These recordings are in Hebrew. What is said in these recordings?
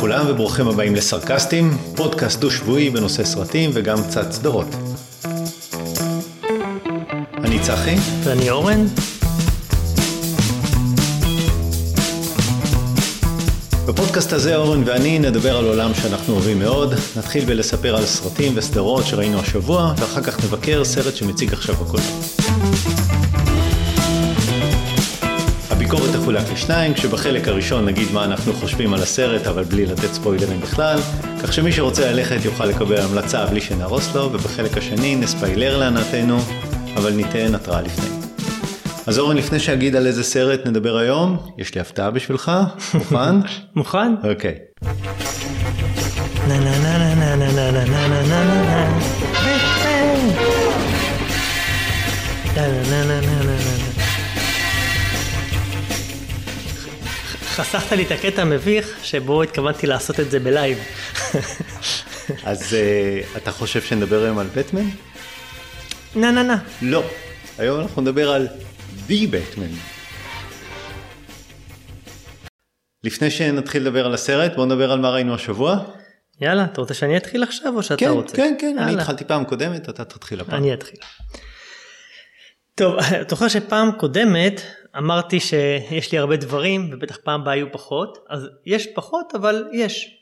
לכולם וברוכים הבאים לסרקסטים, פודקאסט דו-שבועי בנושא סרטים וגם קצת סדרות. אני צחי. ואני אורן. בפודקאסט הזה אורן ואני נדבר על עולם שאנחנו אוהבים מאוד, נתחיל בלספר על סרטים וסדרות שראינו השבוע, ואחר כך נבקר סרט שמציג עכשיו הכל. לשניים, כשבחלק הראשון נגיד מה אנחנו חושבים על הסרט, אבל בלי לתת ספוילרים בכלל, כך שמי שרוצה ללכת יוכל לקבל המלצה בלי שנהרוס לו, ובחלק השני נספיילר להנאתנו, אבל ניתן התראה לפני. אז אורן, לפני שאגיד על איזה סרט נדבר היום, יש לי הפתעה בשבילך, מוכן? מוכן? אוקיי. נה חסכת לי את הקטע המביך שבו התכוונתי לעשות את זה בלייב. אז uh, אתה חושב שנדבר היום על בטמן? נה נה נה. לא. היום אנחנו נדבר על The Batman. לפני שנתחיל לדבר על הסרט, בואו נדבר על מה ראינו השבוע. יאללה, אתה רוצה שאני אתחיל עכשיו או שאתה כן, רוצה? כן, כן, אני יאללה. התחלתי פעם קודמת, אתה תתחיל הפעם. אני אתחיל. טוב, אתה זוכר שפעם קודמת אמרתי שיש לי הרבה דברים ובטח פעם הבאה יהיו פחות, אז יש פחות אבל יש.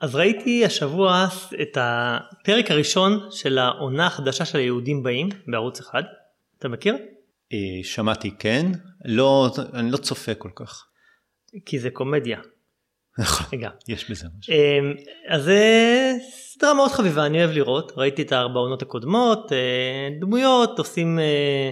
אז ראיתי השבוע את הפרק הראשון של העונה החדשה של היהודים באים בערוץ אחד. אתה מכיר? אה, שמעתי כן, לא, אני לא צופה כל כך. כי זה קומדיה. נכון, רגע. יש בזה משהו. אמ, אז זה סדרה מאוד חביבה, אני אוהב לראות, ראיתי את הארבע עונות הקודמות, אה, דמויות, עושים אה,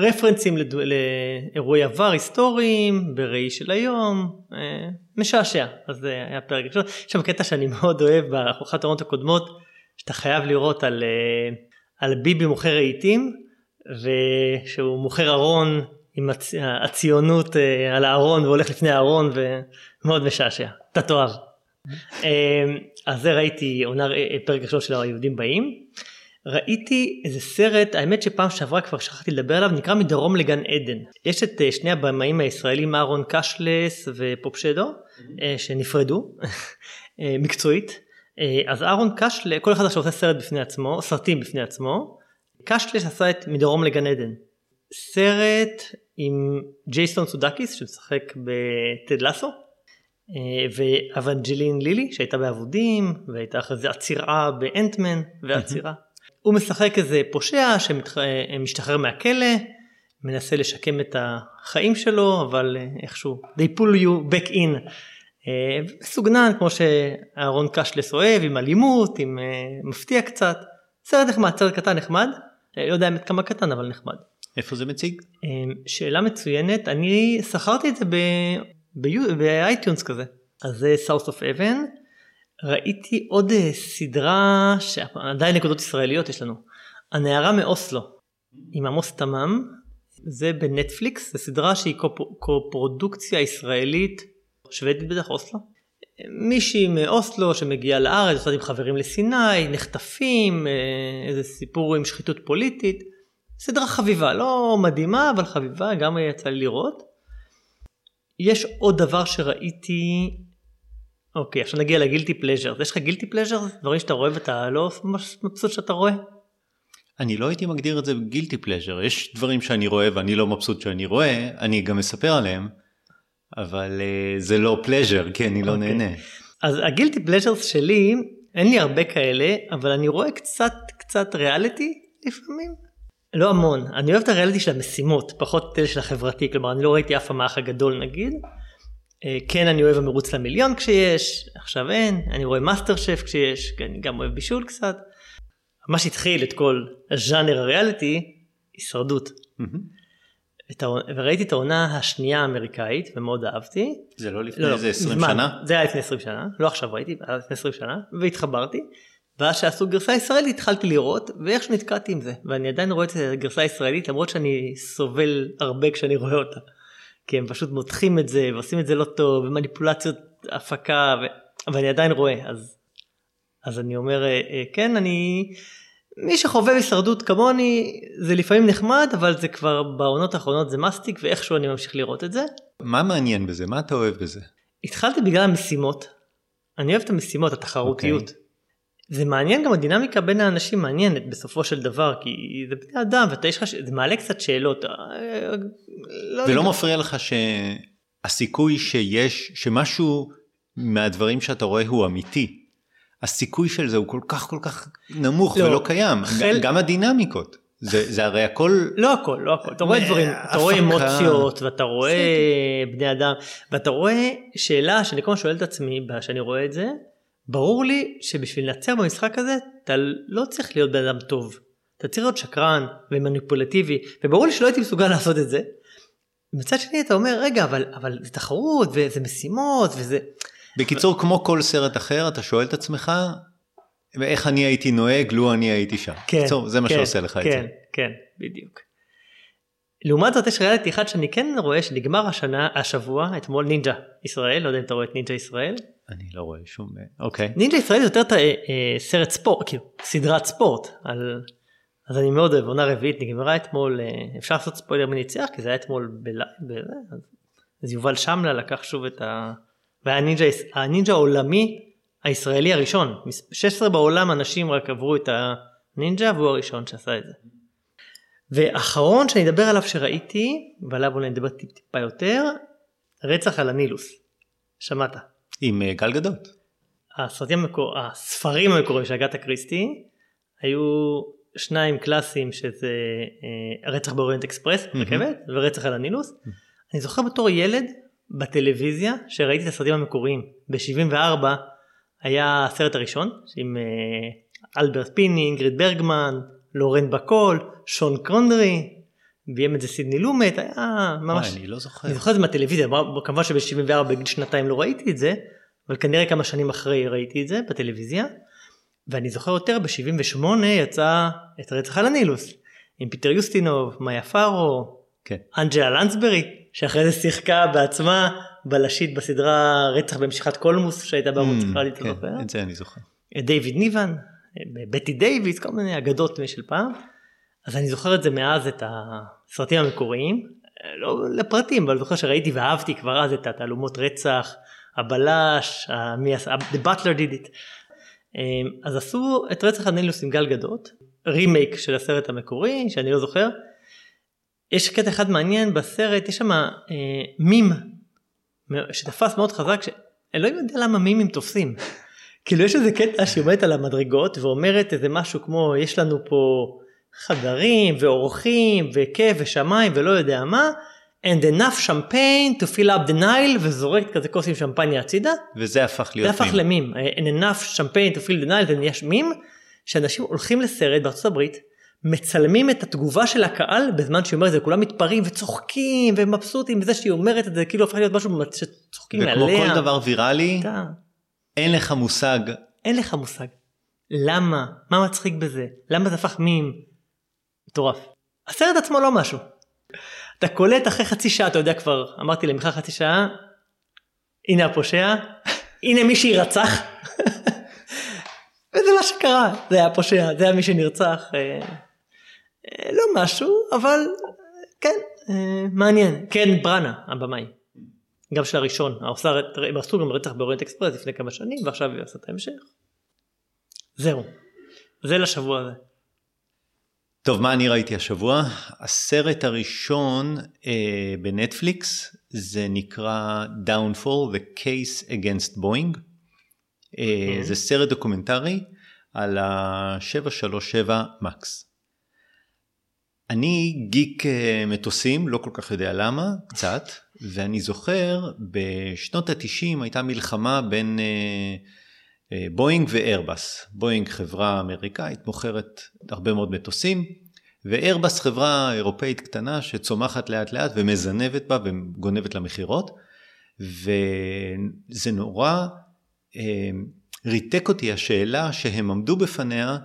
רפרנסים לד- לאירועי עבר היסטוריים, בראי של היום, אה, משעשע, אז זה היה פרק ראשון, יש שם קטע שאני מאוד אוהב באחת העונות הקודמות, שאתה חייב לראות על, אה, על ביבי מוכר רהיטים, ושהוא מוכר ארון עם הצ... הציונות אה, על הארון והולך לפני הארון ומאוד משעשע, אתה תאהב. אה, אז זה ראיתי עונה אה, פרק ראשון של היהודים באים. ראיתי איזה סרט, האמת שפעם שעברה כבר שכחתי לדבר עליו, נקרא מדרום לגן עדן. יש את אה, שני הבמאים הישראלים אהרון קשלס ופפושדו, אה, שנפרדו אה, מקצועית. אז אהרון קשלס, כל אחד עכשיו עושה סרט בפני עצמו, סרטים בפני עצמו. קשלס עשה את מדרום לגן עדן. סרט עם ג'ייסון סודקיס שמשחק בטד לאסו. אה, ואבנג'לין לילי שהייתה באבודים והייתה אחרי זה הצרעה באנטמן והצרעה. הוא משחק איזה פושע שמשתחרר מהכלא, מנסה לשקם את החיים שלו אבל אה, איכשהו they pull you back in. אה, מסוגנן כמו שאהרון קשלס אוהב עם אלימות עם אה, מפתיע קצת. סרט נחמד סרט קטן נחמד. אה, לא יודע האמת כמה קטן אבל נחמד. איפה זה מציג? אה, שאלה מצוינת אני שכרתי את זה ב iTunes כזה אז זה South of Heaven ראיתי עוד אה, סדרה שעדיין נקודות ישראליות יש לנו. הנערה מאוסלו עם עמוס תמם. זה בנטפליקס זה סדרה שהיא קופ- קופרודוקציה ישראלית שוודית בטח אוסלו? מישהי מאוסלו שמגיעה לארץ עושה עם חברים לסיני נחטפים אה, איזה סיפור עם שחיתות פוליטית. סדרה חביבה, לא מדהימה, אבל חביבה, גם יצא לי לראות. יש עוד דבר שראיתי, אוקיי, עכשיו נגיע ל guilty pleasure. יש לך guilty pleasure? דברים שאתה רואה ואתה לא ממש מבסוט שאתה רואה? אני לא הייתי מגדיר את זה guilty pleasure, יש דברים שאני רואה ואני לא מבסוט שאני רואה, אני גם מספר עליהם, אבל אה, זה לא pleasure, כי אני לא אוקיי. נהנה. אז ה guilty pleasures שלי, אין לי הרבה כאלה, אבל אני רואה קצת קצת ריאליטי לפעמים. לא המון, אני אוהב את הריאליטי של המשימות, פחות את אלה של החברתי, כלומר אני לא ראיתי אף האח הגדול נגיד. אה, כן אני אוהב המרוץ למיליון כשיש, עכשיו אין, אני רואה מאסטר שף כשיש, כי אני גם אוהב בישול קצת. מה שהתחיל את כל הז'אנר הריאליטי, הישרדות. את העונה- וראיתי את העונה השנייה האמריקאית ומאוד אהבתי. זה לא לפני לא, איזה 20 מזמן. שנה? זה היה לפני 20 שנה, לא עכשיו ראיתי, זה היה לפני 20 שנה, והתחברתי. ואז שעשו גרסה ישראלית התחלתי לראות, ואיכשהו נתקעתי עם זה. ואני עדיין רואה את הגרסה הישראלית, למרות שאני סובל הרבה כשאני רואה אותה. כי הם פשוט מותחים את זה, ועושים את זה לא טוב, ומניפולציות הפקה, ו... אבל אני עדיין רואה, אז, אז אני אומר, אה, אה, כן, אני... מי שחובב הישרדות כמוני, זה לפעמים נחמד, אבל זה כבר בעונות האחרונות זה מסטיק, ואיכשהו אני ממשיך לראות את זה. מה מעניין בזה? מה אתה אוהב בזה? התחלתי בגלל המשימות, אני אוהב את המשימות, התחרותיות. אוקיי. זה מעניין גם הדינמיקה בין האנשים מעניינת בסופו של דבר כי זה בני אדם ואתה יש לך ש- זה מעלה קצת שאלות. אה, לא ולא יודע. מפריע לך שהסיכוי שיש, שמשהו מהדברים שאתה רואה הוא אמיתי, הסיכוי של זה הוא כל כך כל כך נמוך לא, ולא קיים, חל- גם הדינמיקות, זה, זה הרי הכל, לא הכל, לא הכל, אתה רואה מה- דברים, אתה רואה. אמוציות ואתה רואה בני אדם ואתה רואה שאלה שאני כל הזמן שואל את עצמי כשאני רואה את זה, ברור לי שבשביל לנצח במשחק הזה אתה לא צריך להיות בן אדם טוב, אתה צריך להיות שקרן ומניפולטיבי וברור לי שלא הייתי מסוגל לעשות את זה. מצד שני אתה אומר רגע אבל אבל זה תחרות וזה משימות וזה בקיצור כמו כל סרט אחר אתה שואל את עצמך איך אני הייתי נוהג לו אני הייתי שם, כן, בקיצור, זה מה כן, שעושה לך את כן, זה. כן, בדיוק. לעומת זאת יש ריאליטי אחד שאני כן רואה שנגמר השנה, השבוע, אתמול נינג'ה ישראל, לא יודע אם אתה רואה את נינג'ה ישראל. אני לא רואה שום, אוקיי, נינג'ה ישראל יותר ת- אה, אה, סרט ספורט, כאילו סדרת ספורט, על... אז אני מאוד אוהב, עונה רביעית נגמרה אתמול, אה, אפשר לעשות ספוילר מי ניצח, כי זה היה אתמול בלייב, בזה, אז, אז יובל שמלה לקח שוב את ה... והיה הנינג'ה, הנינג'ה העולמי הישראלי הראשון, 16 בעולם אנשים רק עברו את הנינג'ה והוא הראשון שעשה את זה. ואחרון שאני אדבר עליו שראיתי, ועליו אולי נדבר טיפ טיפה יותר, רצח על הנילוס. שמעת. עם אה, גל גדות, הסרטים המקור... הספרים המקוריים של אגתה קריסטי היו שניים קלאסיים שזה אה, רצח באוריינט אקספרס רכבת ורצח על הנילוס. אני זוכר בתור ילד בטלוויזיה שראיתי את הסרטים המקוריים ב-74 היה הסרט הראשון עם אה, אלברט פיני, אינגריד ברגמן, לורן בקול, שון קרונדרי, ביים את זה סידני לומט, היה ממש... וואי, אני לא זוכר, אני זוכר את זה מהטלוויזיה, כמובן שב-74 בגיל שנתיים לא ראיתי את זה, אבל כנראה כמה שנים אחרי ראיתי את זה בטלוויזיה, ואני זוכר יותר ב-78 יצא את רצח על הנילוס, עם פיטר יוסטינוב, מאיה פארו, כן, אנג'לה לנסברי, שאחרי זה שיחקה בעצמה בלשית בסדרה רצח במשיכת קולמוס שהייתה בערוץ Mm, כן? את זה אני זוכר, דיוויד ניבן, בטי דייוויס, כל מיני אגדות של פעם. אז אני זוכר את זה מאז את הסרטים המקוריים, לא לפרטים, אבל זוכר שראיתי ואהבתי כבר אז את התעלומות רצח, הבלש, מי עשה, The Butler did it. אמ, אז עשו את רצח הנילוס עם גל גדות, רימייק של הסרט המקורי, שאני לא זוכר. יש קטע אחד מעניין בסרט, יש שם אה, מים שתפס מאוד חזק, שאלוהים יודע למה מימים תופסים. כאילו יש איזה קטע שהיא עומדת על המדרגות ואומרת איזה משהו כמו יש לנו פה חדרים ואורחים וכיף ושמיים ולא יודע מה and enough champagne to fill up the nile וזורקת כזה כוס עם שמפניה הצידה וזה הפך זה להיות הפך מים. למים and enough champagne to fill the nile זה נהיה מים שאנשים הולכים לסרט בארצות הברית מצלמים את התגובה של הקהל בזמן שהיא אומרת את זה כולם מתפרעים וצוחקים ומבסוטים בזה שהיא אומרת את זה כאילו הפך להיות משהו שצוחקים וכמו עליה. כל דבר ויראלי, אתה- אין לך מושג אין לך מושג. למה? מה מצחיק בזה? למה זה הפך מים? מטורף. הסרט עצמו לא משהו. אתה קולט אחרי חצי שעה, אתה יודע כבר, אמרתי למיכל חצי שעה, הנה הפושע, הנה מי שירצח. וזה מה שקרה, זה היה הפושע, זה היה מי שנרצח. אה, אה, לא משהו, אבל כן, אה, מעניין. כן, בראנה, הבמאי. גם של הראשון, העושה, הם עשו גם רצח באוריינט אקספרס לפני כמה שנים ועכשיו הוא עושה את ההמשך. זהו, זה לשבוע הזה. טוב, מה אני ראיתי השבוע? הסרט הראשון אה, בנטפליקס, זה נקרא Downfall, The Case Against Boeing. אה, Mhm. זה סרט דוקומנטרי על ה-737 מקס. אני גיק אה, מטוסים, לא כל כך יודע למה, קצת, ואני זוכר בשנות ה-90 הייתה מלחמה בין אה, אה, בואינג ואיירבס. בואינג חברה אמריקאית מוכרת הרבה מאוד מטוסים, ואיירבס חברה אירופאית קטנה שצומחת לאט לאט ומזנבת בה וגונבת למכירות, וזה נורא אה, ריתק אותי השאלה שהם עמדו בפניה,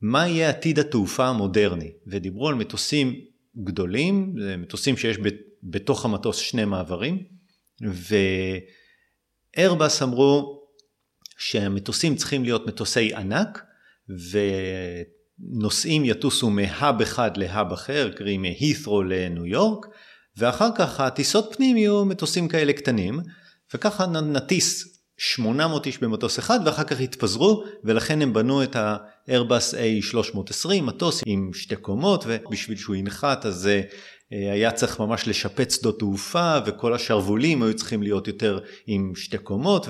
מה יהיה עתיד התעופה המודרני, ודיברו על מטוסים גדולים, מטוסים שיש בתוך המטוס שני מעברים, ואיירבס אמרו שהמטוסים צריכים להיות מטוסי ענק, ונוסעים יטוסו מהאב אחד להאב אחר, קרי מהית'רו לניו יורק, ואחר כך הטיסות פנים יהיו מטוסים כאלה קטנים, וככה נטיס 800 איש במטוס אחד ואחר כך התפזרו ולכן הם בנו את ה-Airbus A320 מטוס עם שתי קומות ובשביל שהוא ינחת אז אה, היה צריך ממש לשפץ שדות תעופה וכל השרוולים היו צריכים להיות יותר עם שתי קומות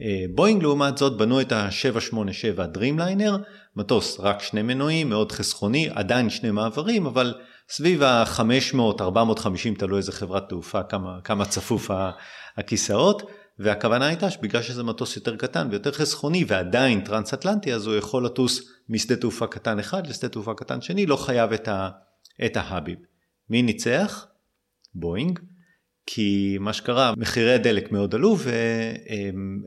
ובואינג לעומת זאת בנו את ה-787 Dreamliner מטוס רק שני מנועים מאוד חסכוני עדיין שני מעברים אבל סביב ה-500-450 תלוי איזה חברת תעופה כמה, כמה צפוף הכיסאות והכוונה הייתה שבגלל שזה מטוס יותר קטן ויותר חסכוני ועדיין טרנס אטלנטי אז הוא יכול לטוס משדה תעופה קטן אחד לשדה תעופה קטן שני לא חייב את, ה, את ההאביב. מי ניצח? בואינג. כי מה שקרה מחירי הדלק מאוד עלו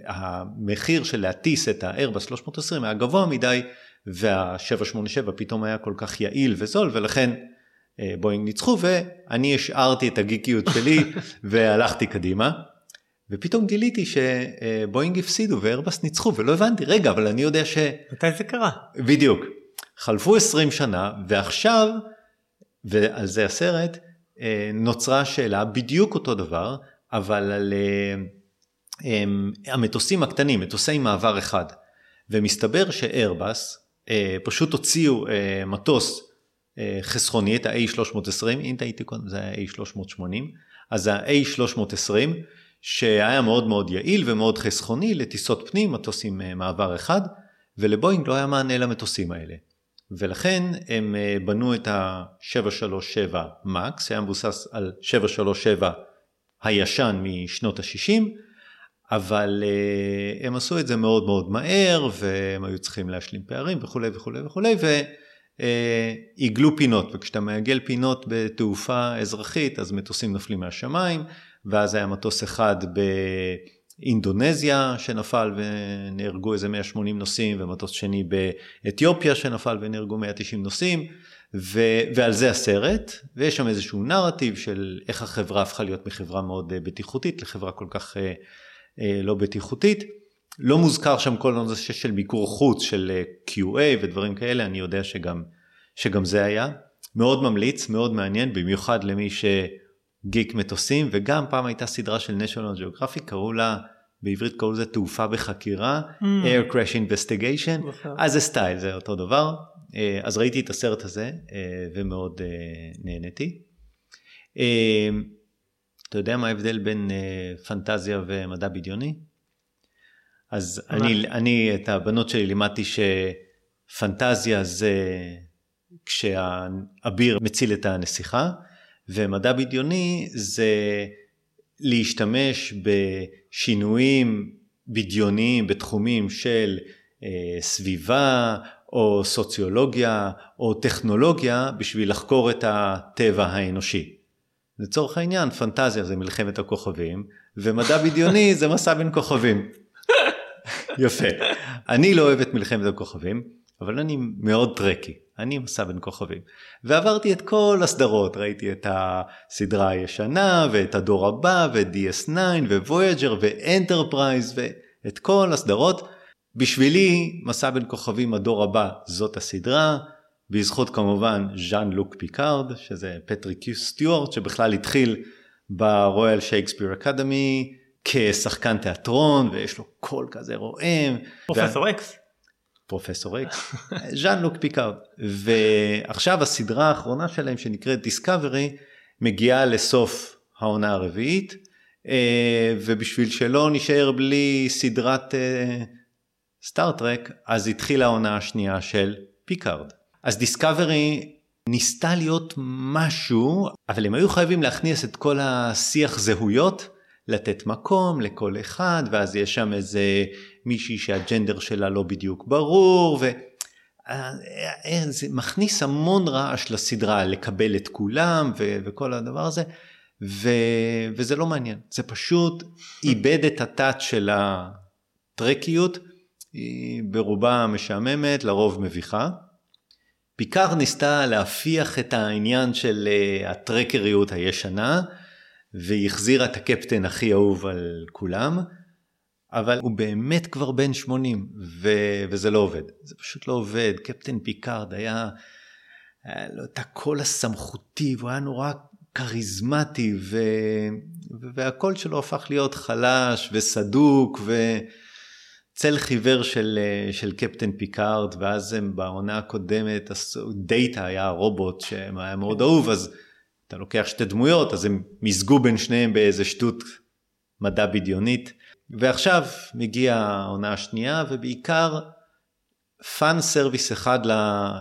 והמחיר של להטיס את האיירבס 320 היה גבוה מדי וה-787 פתאום היה כל כך יעיל וזול ולכן אה, בואינג ניצחו ואני השארתי את הגיקיות שלי והלכתי קדימה. ופתאום גיליתי שבואינג הפסידו ואיירבס ניצחו ולא הבנתי רגע אבל אני יודע ש... מתי זה קרה? בדיוק. חלפו 20 שנה ועכשיו ועל זה הסרט אה, נוצרה שאלה בדיוק אותו דבר אבל על אה, המטוסים הקטנים מטוסי מעבר אחד ומסתבר שאיירבס פשוט הוציאו מטוס חסכוני את ה-A320 אם טעיתי קודם זה היה A380 אז ה-A320 שהיה מאוד מאוד יעיל ומאוד חסכוני לטיסות פנים, מטוסים אה, מעבר אחד, ולבואינג לא היה מענה למטוסים האלה. ולכן הם אה, בנו את ה-737 מקס, שהיה מבוסס על 737 הישן משנות ה-60, אבל אה, הם עשו את זה מאוד מאוד מהר, והם היו צריכים להשלים פערים וכולי וכולי וכולי, ועיגלו פינות, וכשאתה מעגל פינות בתעופה אזרחית, אז מטוסים נופלים מהשמיים. ואז היה מטוס אחד באינדונזיה שנפל ונהרגו איזה 180 נוסעים, ומטוס שני באתיופיה שנפל ונהרגו 190 נוסעים, ו, ועל זה הסרט, ויש שם איזשהו נרטיב של איך החברה הפכה להיות מחברה מאוד אה, בטיחותית לחברה כל כך אה, אה, לא בטיחותית. לא מוזכר שם כל הנושא של מיקור חוץ של QA ודברים כאלה, אני יודע שגם, שגם זה היה. מאוד ממליץ, מאוד מעניין, במיוחד למי ש... גיק מטוסים וגם פעם הייתה סדרה של national geographic קראו לה בעברית קראו לזה תעופה בחקירה mm. air crash investigation נכון. אז זה סטייל זה אותו דבר אה, אז ראיתי את הסרט הזה אה, ומאוד אה, נהניתי. אתה יודע מה ההבדל בין פנטזיה ומדע בדיוני? אז אני, אני את הבנות שלי לימדתי שפנטזיה זה כשהאביר מציל את הנסיכה ומדע בדיוני זה להשתמש בשינויים בדיוניים בתחומים של אה, סביבה או סוציולוגיה או טכנולוגיה בשביל לחקור את הטבע האנושי. לצורך העניין פנטזיה זה מלחמת הכוכבים ומדע בדיוני זה מסע בין כוכבים. יפה. אני לא אוהב את מלחמת הכוכבים אבל אני מאוד Trekkie. אני מסע בין כוכבים. ועברתי את כל הסדרות, ראיתי את הסדרה הישנה ואת הדור הבא ואת DS9 וויג'ר ואנטרפרייז ואת כל הסדרות. בשבילי מסע בין כוכבים הדור הבא זאת הסדרה, בזכות כמובן ז'אן לוק פיקארד שזה פטריק סטיוארט שבכלל התחיל ב Royal Shakespeare Academy כשחקן תיאטרון ויש לו קול כזה רועם. פרופסור אקס. פרופסור אקס, ז'אן לוק פיקארד. ועכשיו הסדרה האחרונה שלהם שנקראת דיסקאברי מגיעה לסוף העונה הרביעית אה, ובשביל שלא נשאר בלי סדרת סטאר-טרק אז התחילה העונה השנייה של פיקארד. אז דיסקאברי ניסתה להיות משהו אבל הם היו חייבים להכניס את כל השיח זהויות לתת מקום לכל אחד ואז יש שם איזה מישהי שהג'נדר שלה לא בדיוק ברור וזה אה, אה, מכניס המון רעש לסדרה לקבל את כולם ו... וכל הדבר הזה ו... וזה לא מעניין זה פשוט איבד את הטאט של הטרקיות היא ברובה משעממת לרוב מביכה. פיקארד ניסתה להפיח את העניין של אה, הטרקיות הישנה והיא החזירה את הקפטן הכי אהוב על כולם, אבל הוא באמת כבר בן 80 ו... וזה לא עובד, זה פשוט לא עובד, קפטן פיקארד היה, היה לו את הקול הסמכותי והוא היה נורא כריזמטי ו... והקול שלו הפך להיות חלש וסדוק וצל חיוור של, של קפטן פיקארד ואז הם בעונה הקודמת דאטה היה רובוט שהיה מאוד אהוב אז אתה לוקח שתי דמויות אז הם מיזגו בין שניהם באיזה שטות מדע בדיונית. ועכשיו מגיעה העונה השנייה ובעיקר fan service אחד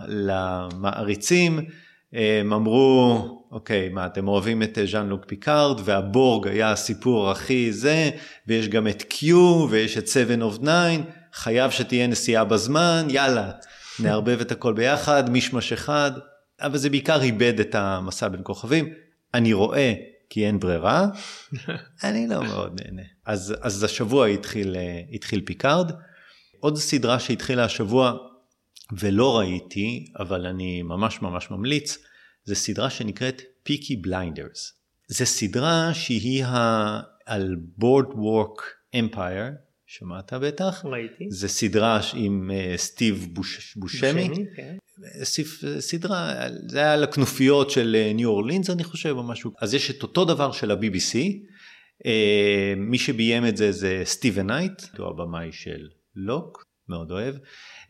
למעריצים. הם אמרו אוקיי מה אתם אוהבים את ז'אן לוק פיקארד והבורג היה הסיפור הכי זה ויש גם את קיו ויש את 7 of 9 חייב שתהיה נסיעה בזמן יאללה נערבב את הכל ביחד מישמש אחד אבל זה בעיקר איבד את המסע בין כוכבים. אני רואה כי אין ברירה אני לא מאוד נהנה. אז אז השבוע התחיל התחיל פיקארד. עוד סדרה שהתחילה השבוע ולא ראיתי, אבל אני ממש ממש ממליץ, זה סדרה שנקראת פיקי בליינדרס. זה סדרה שהיא ה... על בורדווק אמפייר, שמעת בטח? ראיתי. זה סדרה עם אה, סטיב בוש... בושמי. בושמי, כן. סיף, סדרה, זה היה על הכנופיות של ניו אורלינס אני חושב או משהו. אז יש את אותו דבר של ה-BBC. מי שביים את זה זה סטיבן נייט, הוא הבמאי של לוק, מאוד אוהב.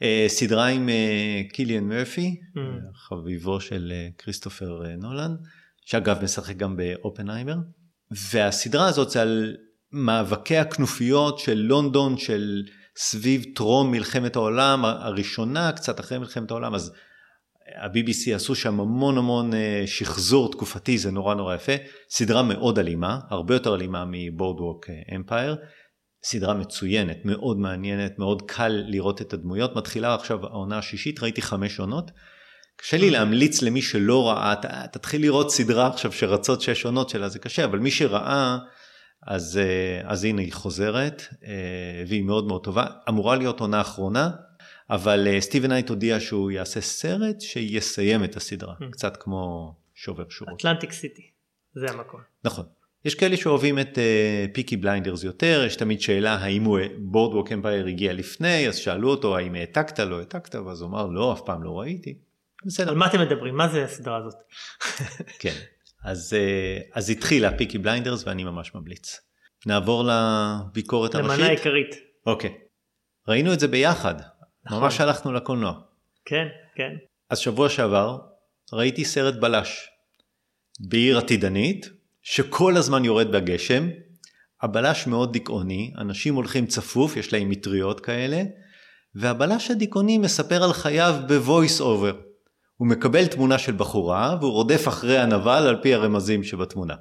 אה, סדרה עם אה, קיליאן מרפי, mm. חביבו של אה, כריסטופר נולן, שאגב משחק גם באופנהיימר. והסדרה הזאת זה על מאבקי הכנופיות של לונדון של סביב טרום מלחמת העולם הראשונה, קצת אחרי מלחמת העולם, אז ה-BBC עשו שם המון המון שחזור תקופתי, זה נורא נורא יפה. סדרה מאוד אלימה, הרבה יותר אלימה מבורדווק אמפייר. סדרה מצוינת, מאוד מעניינת, מאוד קל לראות את הדמויות. מתחילה עכשיו העונה השישית, ראיתי חמש עונות. קשה לי להמליץ למי שלא ראה, תתחיל לראות סדרה עכשיו שרצות שש עונות שלה, זה קשה, אבל מי שראה, אז, אה, אז הנה היא חוזרת, אה, והיא מאוד מאוד טובה. אמורה להיות עונה אחרונה, אבל אה, סטיבן נייט הודיע שהוא יעשה סרט שיסיים את הסדרה, mm. קצת כמו שובר שורות. אטלנטיק סיטי, זה המקום. נכון. יש כאלה שאוהבים את פיקי אה, בליינדרס יותר, יש תמיד שאלה האם הוא בורדווק אמפייר הגיע לפני, אז שאלו אותו האם העתקת, לא העתקת, ואז הוא אמר לא, אף פעם לא ראיתי. בסדר. על מה אתם מדברים? מה זה הסדרה הזאת? כן, אז, uh, אז התחילה פיקי בליינדרס ואני ממש ממליץ. נעבור לביקורת הראשית. למנה העיקרית. אוקיי. ראינו את זה ביחד, נכון. ממש הלכנו לקולנוע. כן, כן. אז שבוע שעבר ראיתי סרט בלש. בעיר עתידנית, שכל הזמן יורד בגשם, הבלש מאוד דיכאוני, אנשים הולכים צפוף, יש להם מטריות כאלה, והבלש הדיכאוני מספר על חייו ב voice over. הוא מקבל תמונה של בחורה והוא רודף אחרי הנבל על פי הרמזים שבתמונה.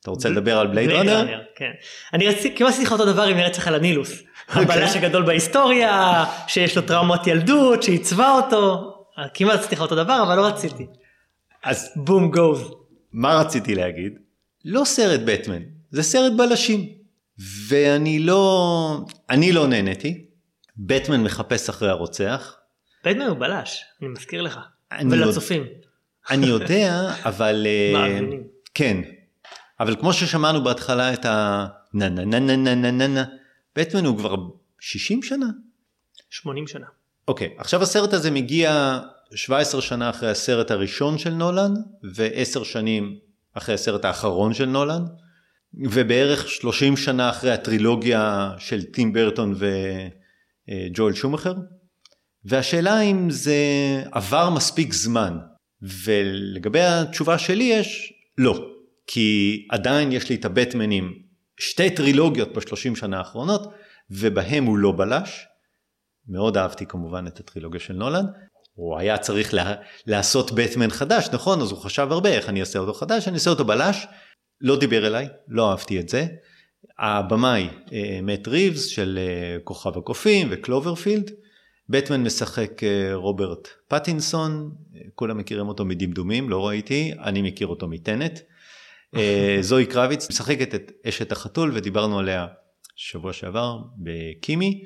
אתה רוצה לדבר על בלייד ראנר? כן. אני רציתי, כמעט עשיתי לך אותו דבר עם רצח על הנילוס. אוקיי. הבלש הגדול בהיסטוריה, שיש לו טראומות ילדות, שעיצבה אותו. כמעט עשיתי לך אותו דבר, אבל לא רציתי. אז בום גוז. מה רציתי להגיד? לא סרט בטמן, זה סרט בלשים. ואני לא, אני לא נהניתי. בטמן מחפש אחרי הרוצח. בטמן הוא בלש, אני מזכיר לך. ולצופים. אני יודע, אבל... מאמינים. כן. אבל כמו ששמענו בהתחלה את ה... נה נה נה נה נה נה נה נה, בטמן הוא כבר 60 שנה? 80 שנה. אוקיי, עכשיו הסרט הזה מגיע 17 שנה אחרי הסרט הראשון של נולן, ו-10 שנים אחרי הסרט האחרון של נולן, ובערך 30 שנה אחרי הטרילוגיה של טים ברטון וג'ואל שומאחר, והשאלה אם זה עבר מספיק זמן, ולגבי התשובה שלי יש לא, כי עדיין יש לי את הבטמנים, שתי טרילוגיות בשלושים שנה האחרונות, ובהם הוא לא בלש. מאוד אהבתי כמובן את הטרילוגיה של נולן, הוא היה צריך לה, לעשות בטמן חדש, נכון? אז הוא חשב הרבה, איך אני אעשה אותו חדש? אני אעשה אותו בלש. לא דיבר אליי, לא אהבתי את זה. הבמאי מאט אה, ריבס של אה, כוכב הקופים וקלוברפילד. בטמן משחק אה, רוברט פטינסון, כולם מכירים אותו מדמדומים, לא ראיתי, אני מכיר אותו מטנט. זוהי קרביץ משחקת את אשת החתול ודיברנו עליה שבוע שעבר בקימי.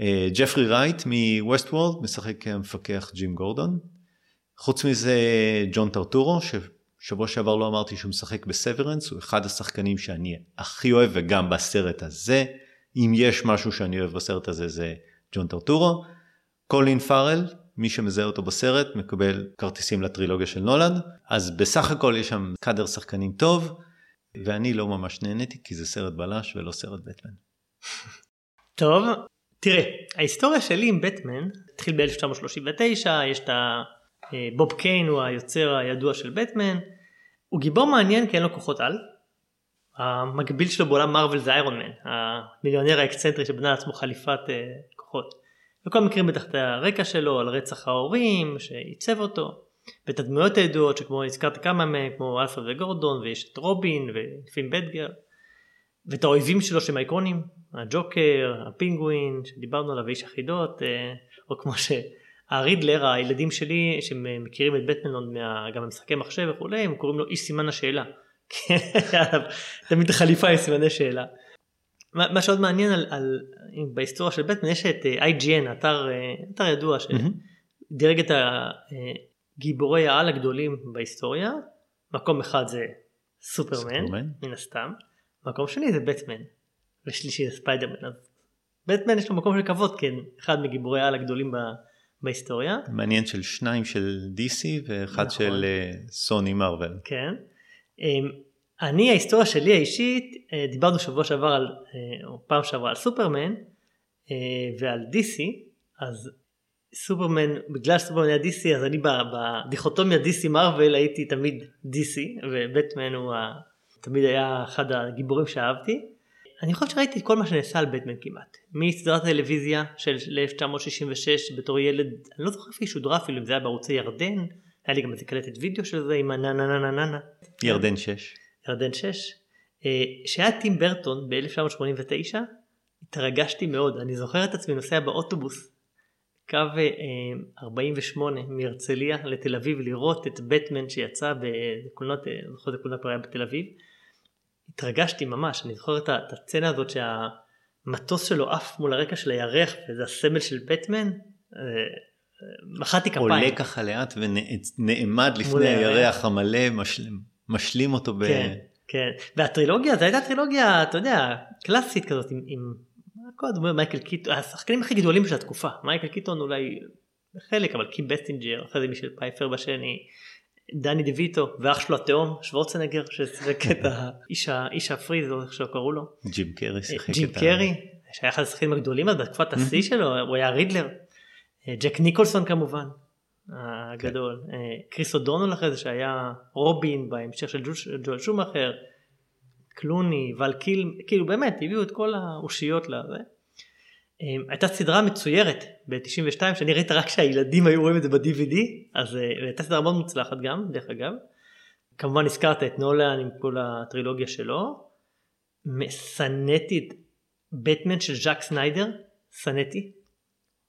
אה, ג'פרי רייט מווסטוורלד משחק כמפקח ג'ים גורדון. חוץ מזה ג'ון טרטורו ששבוע שעבר לא אמרתי שהוא משחק בסברנס הוא אחד השחקנים שאני הכי אוהב וגם בסרט הזה אם יש משהו שאני אוהב בסרט הזה זה ג'ון טרטורו. קולין פארל מי שמזהה אותו בסרט מקבל כרטיסים לטרילוגיה של נולאן, אז בסך הכל יש שם קאדר שחקנים טוב, ואני לא ממש נהניתי כי זה סרט בלש ולא סרט בטמן. טוב, תראה, ההיסטוריה שלי עם בטמן התחיל ב-1939, יש את. אה, בוב קיין הוא היוצר הידוע של בטמן, הוא גיבור מעניין כי אין לו כוחות על. המקביל שלו בעולם מרוויל זה איירון מן, המיליונר האקצנטרי שבנה לעצמו חליפת uh, כוחות. וכל מכירים בטח את הרקע שלו על רצח ההורים שעיצב אותו, ואת הדמויות הידועות שכמו הזכרת כמה מהם כמו אלפרד וגורדון ויש את רובין ולפעמים בדגר, ואת האויבים שלו שהם האיקונים, הג'וקר, הפינגווין שדיברנו עליו איש החידות, uh, או כמו שהרידלר הילדים שלי שמכירים את בטמן מה, גם במשחקי מחשב וכולי הם קוראים לו איש סימן השאלה. תמיד חליפה עם סימני שאלה. מה שעוד מעניין על, על בהיסטוריה של בטמן יש את אה, IGN אתר, אה, אתר ידוע שדירג את הגיבורי העל הגדולים בהיסטוריה מקום אחד זה סופרמן, סופרמן מן הסתם מקום שני זה בטמן ושלישי זה ספיידרמן אז בטמן יש לו מקום של כבוד כן אחד מגיבורי העל הגדולים בהיסטוריה. מעניין של שניים של DC ואחד נכון. של אה, סוני מרוויל. כן. אני ההיסטוריה שלי האישית אה, דיברנו שבוע שעבר על אה, או פעם שעברה על סופרמן אה, ועל DC אז סופרמן בגלל סופרמן היה DC אז אני בדיכוטומיה DC מרוויל הייתי תמיד DC ובטמן הוא ה... תמיד היה אחד הגיבורים שאהבתי. אני חושב שראיתי כל מה שנעשה על בטמן כמעט מסדרת הטלוויזיה של 1966 בתור ילד אני לא זוכר איפה היא שודרה אפילו אם זה היה בערוצי ירדן היה לי גם איזה קלטת וידאו של זה עם הנה נה נה נה נה נה. ירדן 6. ירדן 6. שהיה טים ברטון ב-1989 התרגשתי מאוד אני זוכר את עצמי נוסע באוטובוס קו 48 אה, מהרצליה לתל אביב לראות את בטמן שיצא בקולנות, אני זוכר את הקולנות כבר היה בתל אביב. התרגשתי ממש אני זוכר את הסצנה הזאת שהמטוס שלו עף מול הרקע של הירח וזה הסמל של בטמן. אה, מחאתי כפיים. עולה ככה לאט ונעמד לפני הירח המלא, משלים, משלים אותו ב... כן, כן. והטרילוגיה, זו הייתה טרילוגיה, אתה יודע, קלאסית כזאת, עם, עם כל הדמויות, מייקל קיטון, השחקנים הכי גדולים של התקופה, מייקל קיטון אולי חלק, אבל קים בסטינג'ר, אחרי זה מישל פפייפר בשני, דני דה ויטו, ואח שלו התאום, שוורצנגר, ששיחק את האיש ה freeze, או איך שלא קראו לו. ג'ים קרי שיחק את ה... ג'ים קרי, שהיה אחד השחקנים הגדולים אז בתקופת השיא שלו, הוא היה רידלר. אה, ג'ק ניקולסון כמובן הגדול, כן. קריס אודונול אחרי זה שהיה רובין בהמשך של ג'ואל שומאכר, קלוני, ואל קילמר, כאילו באמת הביאו את כל האושיות לזה. אה, הייתה סדרה מצוירת ב-92 שאני ראיתי רק כשהילדים היו רואים את זה ב-DVD אז הייתה סדרה מאוד מוצלחת גם דרך אגב. כמובן הזכרת את נולן עם כל הטרילוגיה שלו. שנאתי את בטמן של ז'אק סניידר, שנאתי.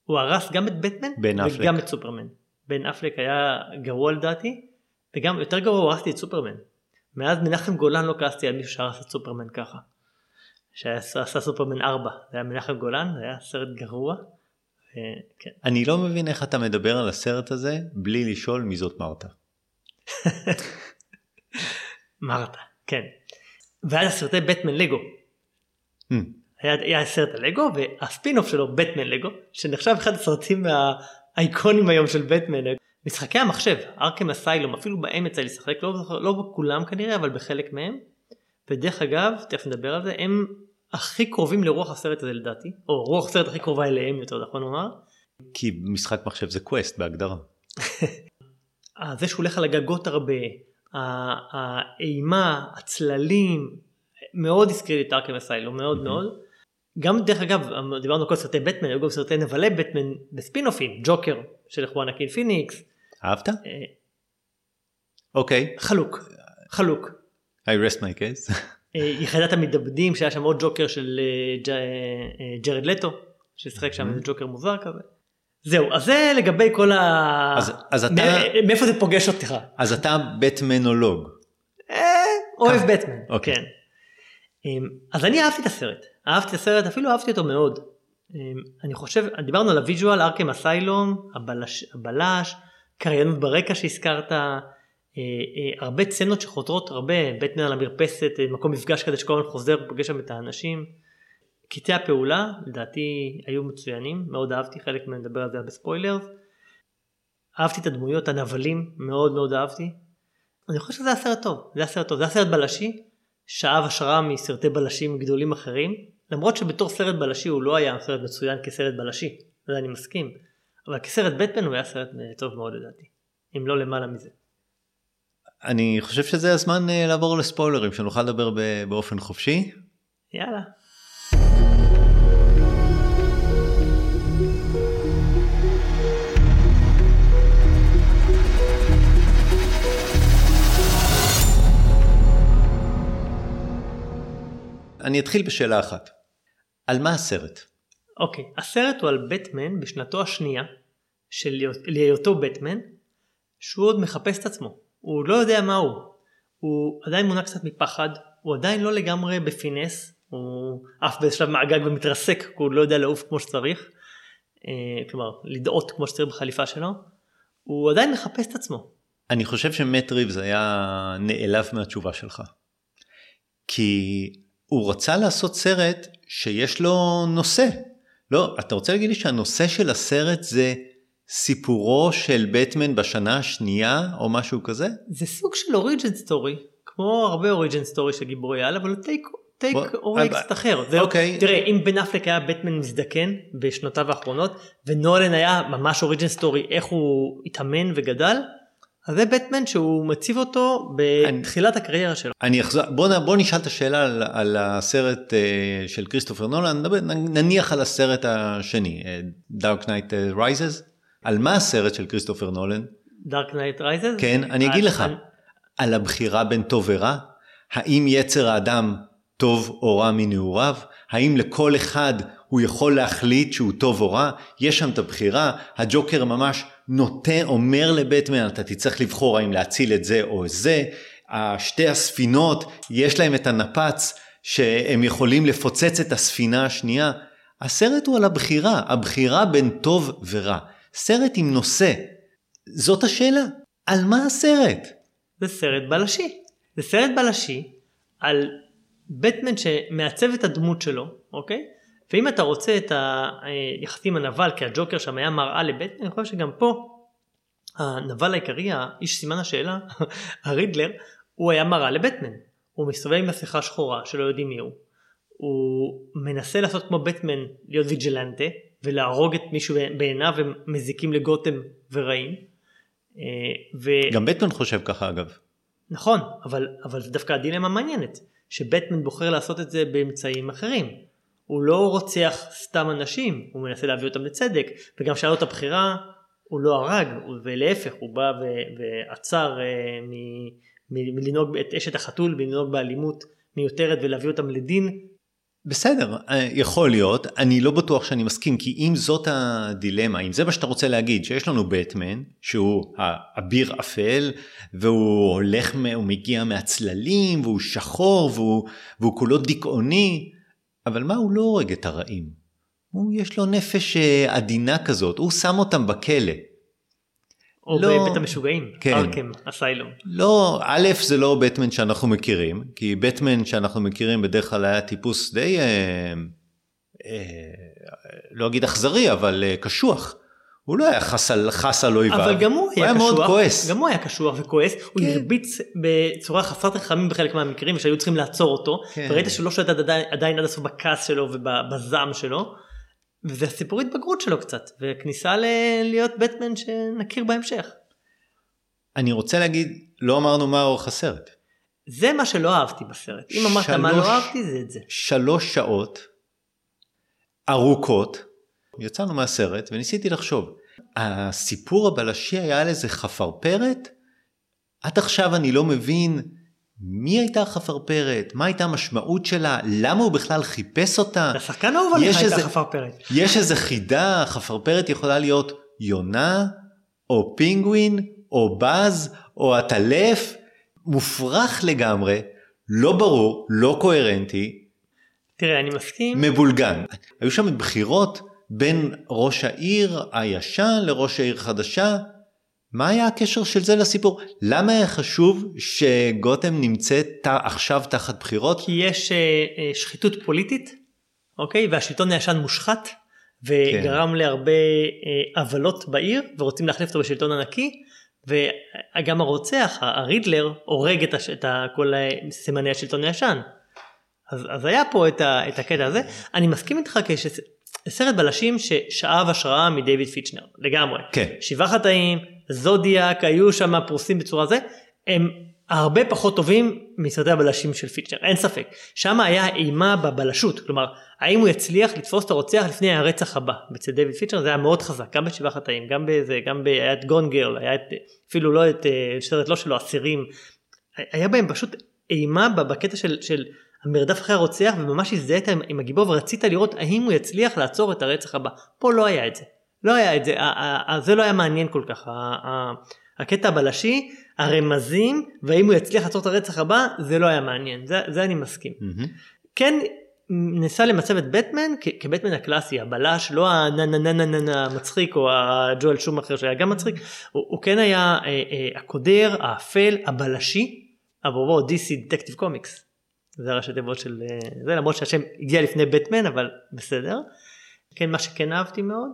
הוא הרס גם את בטמן וגם אפלק. את סופרמן. בן אפלק היה גרוע לדעתי וגם יותר גרוע הרסתי את סופרמן. מאז מנחם גולן לא כעסתי על מישהו שהרס את סופרמן ככה. שעשה סופרמן 4 זה היה מנחם גולן זה היה סרט גרוע. ו... כן. אני לא מבין איך אתה מדבר על הסרט הזה בלי לשאול מי זאת מרתה. מרתה כן. ואז סרטי בטמן לגו. Hmm. היה, היה סרט הלגו והספינוף שלו בטמן לגו שנחשב אחד הסרטים האייקונים היום של בטמן משחקי המחשב ארקם אסיילום אפילו בהם יצא לשחק לא, לא בכולם כנראה אבל בחלק מהם ודרך אגב תכף נדבר על זה הם הכי קרובים לרוח הסרט הזה לדעתי או רוח הסרט הכי קרובה אליהם יותר נכון לומר. כי משחק מחשב זה quest בהגדרה. זה שהוא הולך על הגגות הרבה האימה הצללים מאוד הזכיר לי את Arkham Asylum מאוד מאוד. גם דרך אגב דיברנו על כל סרטי בטמן היו גם סרטי נבלי בטמן בספינופים ג'וקר של חואקין פיניקס. אהבת? אה, אוקיי. חלוק חלוק. I rest my case. אה, יחידת המתאבדים שהיה שם עוד ג'וקר של אה, ג'רד לטו ששיחק שם איזה ג'וקר מוזר כזה. זהו אז זה לגבי כל ה... אז, אז אתה... מאיפה זה פוגש אותך? אז אתה בטמנולוג. אוהב בטמן. אוקיי. כן. אז אני אהבתי את הסרט. אהבתי את הסרט, אפילו אהבתי אותו מאוד. אמ, אני חושב, דיברנו על ה visual, Arkham Asylum, הבלש, הבלש, קריינות ברקע שהזכרת, אה, אה, הרבה צנות שחותרות הרבה, בטמן על המרפסת, אה, מקום מפגש כזה שכל הזמן חוזר ופוגש שם את האנשים. קטעי הפעולה לדעתי היו מצוינים, מאוד אהבתי, חלק מהם נדבר על זה בספוילר. אהבתי את הדמויות, הנבלים, מאוד מאוד אהבתי. אני חושב שזה היה סרט טוב, זה היה סרט טוב, זה היה סרט בלשי, שאב השראה מסרטי בלשים גדולים אחרים, למרות שבתור סרט בלשי הוא לא היה סרט מצוין כסרט בלשי, זה אני מסכים, אבל כסרט בטמן הוא היה סרט אה, טוב מאוד לדעתי, אם לא למעלה מזה. אני חושב שזה הזמן אה, לעבור לספוילרים, שנוכל לדבר באופן חופשי. יאללה. אני אתחיל בשאלה אחת. על מה הסרט? אוקיי, okay, הסרט הוא על בטמן בשנתו השנייה של היותו בטמן, שהוא עוד מחפש את עצמו. הוא לא יודע מה הוא. הוא עדיין מונע קצת מפחד, הוא עדיין לא לגמרי בפינס, הוא עף בשלב מהגג ומתרסק, כי הוא לא יודע לעוף כמו שצריך, אה, כלומר לדאות כמו שצריך בחליפה שלו, הוא עדיין מחפש את עצמו. אני חושב שמט ריבס היה נעלב מהתשובה שלך. כי הוא רצה לעשות סרט שיש לו נושא. לא, אתה רוצה להגיד לי שהנושא של הסרט זה סיפורו של בטמן בשנה השנייה או משהו כזה? זה סוג של origin story, כמו הרבה origin story של גיבורי על, אבל take take קצת אחר. זה אוקיי. תראה, אם בן אפלק היה בטמן מזדקן בשנותיו האחרונות, ונולן היה ממש origin story, איך הוא התאמן וגדל, אז זה בטמן שהוא מציב אותו בתחילת אני, הקריירה שלו. אני אחזור, בוא, בוא נשאל את השאלה על, על הסרט uh, של כריסטופר נולן, נניח על הסרט השני, Dark Knight Rises, על מה הסרט של כריסטופר נולן? Dark Knight Rises? כן, אני אגיד לך, על הבחירה בין טוב ורע, האם יצר האדם טוב או רע מנעוריו, האם לכל אחד הוא יכול להחליט שהוא טוב או רע, יש שם את הבחירה, הג'וקר ממש נוטה, אומר לבטמן, אתה תצטרך לבחור האם להציל את זה או את זה, שתי הספינות, יש להם את הנפץ שהם יכולים לפוצץ את הספינה השנייה. הסרט הוא על הבחירה, הבחירה בין טוב ורע. סרט עם נושא. זאת השאלה, על מה הסרט? זה סרט בלשי. זה סרט בלשי על בטמן שמעצב את הדמות שלו, אוקיי? ואם אתה רוצה את היחסים הנבל, כי הג'וקר שם היה מראה לבטמן, אני חושב שגם פה הנבל העיקרי, האיש סימן השאלה, הרידלר, הוא היה מראה לבטמן. הוא מסתובב עם מסכה שחורה שלא יודעים מי הוא. הוא מנסה לעשות כמו בטמן, להיות ויג'לנטה, ולהרוג את מישהו בעיניו ומזיקים לגותם ורעים. אה, ו... גם בטמן חושב ככה אגב. נכון, אבל, אבל זה דווקא הדילמה מעניינת, שבטמן בוחר לעשות את זה באמצעים אחרים. הוא לא רוצח סתם אנשים, הוא מנסה להביא אותם לצדק, וגם שהיה לו את הבחירה, הוא לא הרג, ולהפך, הוא בא ועצר אה, מלנהוג את אשת החתול, מלנהוג באלימות מיותרת ולהביא אותם לדין. בסדר, אה, יכול להיות, אני לא בטוח שאני מסכים, כי אם זאת הדילמה, אם זה מה שאתה רוצה להגיד, שיש לנו בטמן, שהוא האביר אפל, והוא הולך, הוא מגיע מהצללים, והוא שחור, והוא, והוא כולו דיכאוני, אבל מה הוא לא הורג את הרעים? הוא יש לו נפש אה, עדינה כזאת, הוא שם אותם בכלא. או לא, בבית המשוגעים, כן. ארקם, אסיילום. לא, א' זה לא בטמן שאנחנו מכירים, כי בטמן שאנחנו מכירים בדרך כלל היה טיפוס די, אה, אה, לא אגיד אכזרי, אבל אה, קשוח. הוא לא היה חס על, חס על אויביו, אבל גם הוא, הוא היה, היה קשוח, מאוד כועס. גם הוא היה קשוח וכועס, כן. הוא הרביץ בצורה חסרת רחמים בחלק מהמקרים שהיו צריכים לעצור אותו, כן. וראית שהוא לא שולט עדיין, עדיין עד הסוף בכעס שלו ובזעם שלו, וזה הסיפור התבגרות שלו קצת, וכניסה ל- להיות בטמן שנכיר בהמשך. אני רוצה להגיד, לא אמרנו מה אורך הסרט. זה מה שלא אהבתי בסרט. אם אמרת מה לא אהבתי זה את זה. שלוש שעות ארוכות יצאנו מהסרט וניסיתי לחשוב, הסיפור הבלשי היה על איזה חפרפרת? עד עכשיו אני לא מבין מי הייתה החפרפרת, מה הייתה המשמעות שלה, למה הוא בכלל חיפש אותה. השחקן האהוב עליך הייתה חפרפרת. יש איזה חידה, חפרפרת יכולה להיות יונה, או פינגווין, או בז, או עטלף, מופרך לגמרי, לא ברור, לא קוהרנטי. תראה, אני מסכים. מבולגן. היו שם בחירות בין ראש העיר הישן לראש העיר חדשה. מה היה הקשר של זה לסיפור? למה היה חשוב שגותם נמצאת עכשיו תחת בחירות? כי יש uh, uh, שחיתות פוליטית, אוקיי? והשלטון הישן מושחת, וגרם להרבה אה, עוולות בעיר ורוצים להחליף אותו בשלטון הנקי וגם הרוצח הרידלר הורג את, הש, את כל סימני השלטון הישן. אז, אז היה פה את, ה, את הקטע הזה אני מסכים איתך כשסרט בלשים ששאב השראה מדייוויד פיצ'נר לגמרי. כן. שבעה חטאים זודיאק היו שם פרוסים בצורה זה הם הרבה פחות טובים מסרטי הבלשים של פיצ'נר אין ספק שם היה אימה בבלשות כלומר האם הוא יצליח לתפוס את הרוצח לפני הרצח הבא אצל דיוויד פיצ'נר זה היה מאוד חזק גם בשבעה חטאים גם בזה גם ב... היה את גון גרל היה את אפילו לא את אה, סרט לא שלו אסירים היה בהם פשוט אימה בקטע של, של המרדף אחרי הרוצח וממש הזדהית עם, עם הגיבור ורצית לראות האם הוא יצליח לעצור את הרצח הבא פה לא היה את זה לא היה את זה זה לא היה מעניין כל כך הקטע הבלשי הרמזים והאם הוא יצליח לעצור את הרצח הבא זה לא היה מעניין זה, זה אני מסכים. Mm-hmm. כן ניסה למצב את בטמן כבטמן הקלאסי הבלש לא הנה נה נה נה נה נה המצחיק או הג'ואל שום אחר שהיה גם מצחיק הוא, הוא כן היה אה, אה, הקודר האפל הבלשי עבורו DC Detective Comics. זה הראשי תיבות של אה, זה למרות שהשם הגיע לפני בטמן אבל בסדר. כן מה שכן אהבתי מאוד.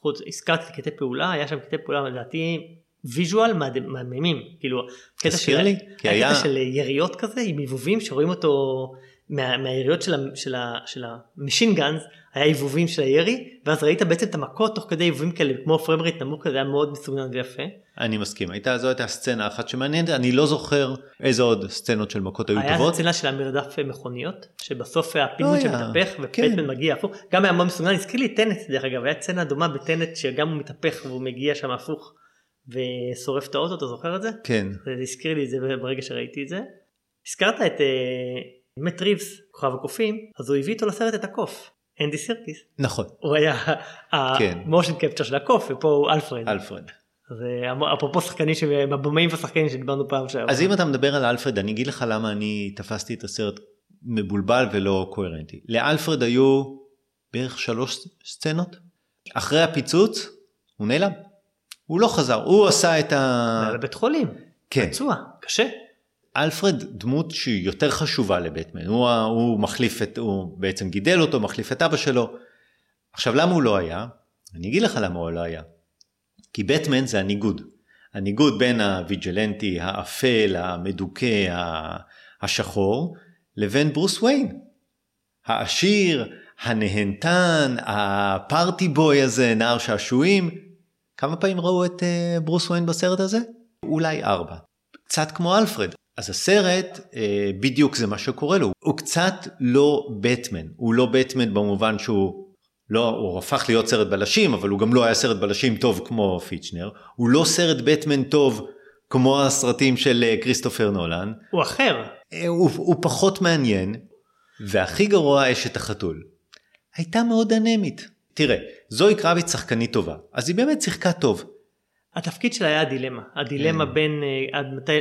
חוץ הזכרתי קטעי פעולה היה שם קטעי פעולה לדעתי visual מהממים כאילו קטע של, לי, היה של יריות כזה עם הבהובים שרואים אותו מה, מהיריות של, של, של ה machine guns היה הבהובים של הירי ואז ראית בעצם את המכות תוך כדי הבהובים כאלה כמו frame rate נמוך כזה היה מאוד מסוגנן ויפה. אני מסכים הייתה זו הייתה סצנה אחת שמעניינת אני לא זוכר איזה עוד סצנות של מכות היו טובות. היה סצנה של המרדף מכוניות שבסוף לא שמתהפך ופטמן כן. מגיע הפוך גם היה מאוד מסוגנן הזכיר לי טנט דרך אגב היה סצנה דומה בטנט שגם הוא מתהפך והוא מגיע שם הפוך. ושורף את האוטו, אתה זוכר את זה? כן. זה הזכיר לי את זה ברגע שראיתי את זה. הזכרת את uh, מט ריבס, כוכב הקופים, אז הוא הביא איתו לסרט את הקוף, אנדי סירקיס. נכון. הוא היה כן. המושן קפצ'ר של הקוף, ופה הוא אלפרד. אלפרד. אז אה, אפרופו שחקנים, הבמאים והשחקנים שדיברנו פעם שעברה. אז אם אתה מדבר על אלפרד, אני אגיד לך למה אני תפסתי את הסרט מבולבל ולא קוהרנטי. לאלפרד היו בערך שלוש סצנות. אחרי הפיצוץ הוא נעלם. הוא לא חזר, הוא עשה את ה... לבית חולים. כן. פצוע, קשה. אלפרד דמות שהיא יותר חשובה לבטמן, הוא, הוא מחליף את, הוא בעצם גידל אותו, מחליף את אבא שלו. עכשיו למה הוא לא היה? אני אגיד לך למה הוא לא היה. כי בטמן זה הניגוד. הניגוד בין הוויג'לנטי, האפל, המדוכא, השחור, לבין ברוס ויין. העשיר, הנהנתן, הפארטי בוי הזה, נער שעשועים, כמה פעמים ראו את uh, ברוס וויין בסרט הזה? אולי ארבע. קצת כמו אלפרד. אז הסרט uh, בדיוק זה מה שקורה לו. הוא קצת לא בטמן. הוא לא בטמן במובן שהוא לא, הוא הפך להיות סרט בלשים, אבל הוא גם לא היה סרט בלשים טוב כמו פיצ'נר. הוא לא סרט בטמן טוב כמו הסרטים של uh, כריסטופר נולן. הוא אחר. Uh, הוא, הוא פחות מעניין. והכי גרוע אשת החתול. הייתה מאוד אנמית. תראה, זוהי קרביץ שחקנית טובה, אז היא באמת שיחקה טוב. התפקיד שלה היה הדילמה, הדילמה כן. בין עד מתי,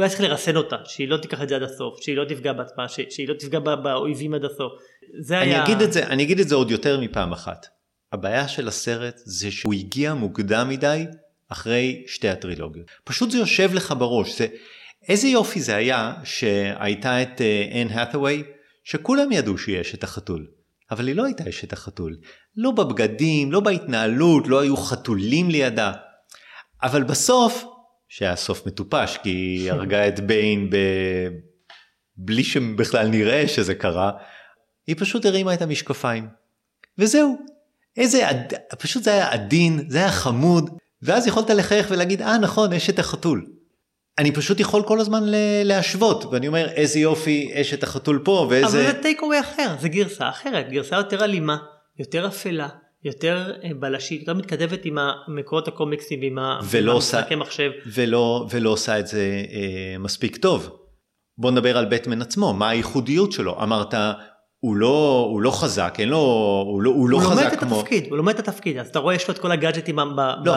היה צריך לרסן אותה, שהיא לא תיקח את זה עד הסוף, שהיא לא תפגע בעצמה, שהיא לא תפגע באויבים עד הסוף. זה אני היה... אגיד את זה, אני אגיד את זה עוד יותר מפעם אחת. הבעיה של הסרט זה שהוא הגיע מוקדם מדי אחרי שתי הטרילוגיות. פשוט זה יושב לך בראש. זה, איזה יופי זה היה שהייתה את אנ uh, האת'ווי, שכולם ידעו שיש את החתול. אבל היא לא הייתה אשת החתול. לא בבגדים, לא בהתנהלות, לא היו חתולים לידה. אבל בסוף, שהיה סוף מטופש, כי היא הרגה את ביין ב... בלי שבכלל נראה שזה קרה, היא פשוט הרימה את המשקפיים. וזהו. איזה, עד... פשוט זה היה עדין, זה היה חמוד, ואז יכולת לחייך ולהגיד, אה נכון, אשת החתול. אני פשוט יכול כל הזמן להשוות ואני אומר איזה יופי אשת החתול פה ואיזה... אבל זה טייקווי אחר זה גרסה אחרת גרסה יותר אלימה יותר אפלה יותר אה, בלשית יותר מתכתבת עם מקורות הקומיקסים ועם המשחקי מחשב. ולא, ולא עושה את זה אה, מספיק טוב. בוא נדבר על בטמן עצמו מה הייחודיות שלו אמרת הוא לא, הוא לא חזק, אין לו, הוא לא, הוא לא הוא חזק כמו... התפקיד, הוא לומד את התפקיד, אז אתה רואה יש לו את כל הגאדג'טים לא.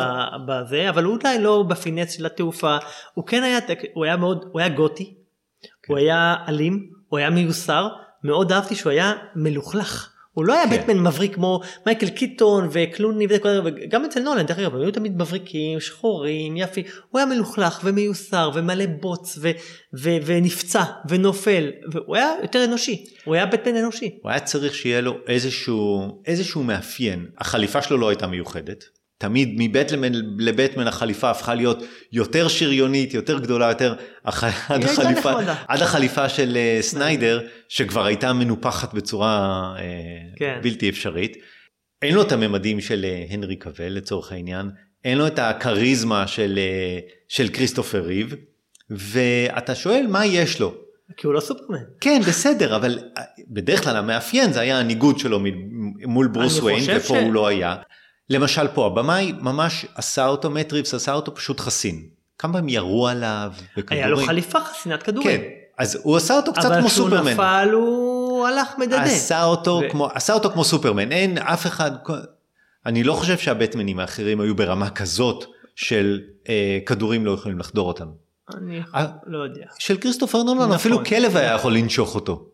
בזה, אבל הוא עדיין לא בפינץ של התעופה, הוא כן היה, הוא היה מאוד, הוא היה גותי, כן. הוא היה אלים, הוא היה מיוסר, מאוד אהבתי שהוא היה מלוכלך, הוא לא היה כן. בטמן מבריק כמו מייקל קיטון וקלוני וגם אצל נולן, דרך אגב, הם היו תמיד מבריקים, שחורים, יפי, הוא היה מלוכלך ומיוסר ומלא בוץ ו- ו- ונפצע ונופל, והוא היה יותר אנושי, הוא היה בטמן אנושי. הוא היה צריך שיהיה לו איזשהו, איזשהו מאפיין. החליפה שלו לא הייתה מיוחדת. תמיד מבטמן לבטמן החליפה הפכה להיות יותר שריונית, יותר גדולה, יותר... הח... עד, החליפה. עד החליפה של אה, סניידר, שכבר הייתה מנופחת בצורה אה, כן. בלתי אפשרית. אין לו את הממדים של אה, הנרי קבל לצורך העניין, אין לו את הכריזמה של, של כריסטופר ריב, ואתה שואל מה יש לו. כי הוא לא סופרמן. כן בסדר אבל בדרך כלל המאפיין זה היה הניגוד שלו מול ברוס וויין ופה ש- הוא לא היה. למשל פה הבמאי ממש עשה אותו מט ריבס עשה אותו פשוט חסין. כמה פעמים ירו עליו בכדורים. היה לו חליפה חסינת כדורים. כן אז הוא עשה אותו קצת כמו אבל כשהוא סופרמן. נפל הוא הלך מדדה. עשה אותו ו- כמו עשה אותו כמו סופרמן אין אף אחד אני לא חושב שהבטמנים האחרים היו ברמה כזאת של אה, כדורים לא יכולים לחדור אותם. אני אה, לא יודע. של כריסטופר נולן נכון. אפילו כלב היה יכול לנשוך אותו.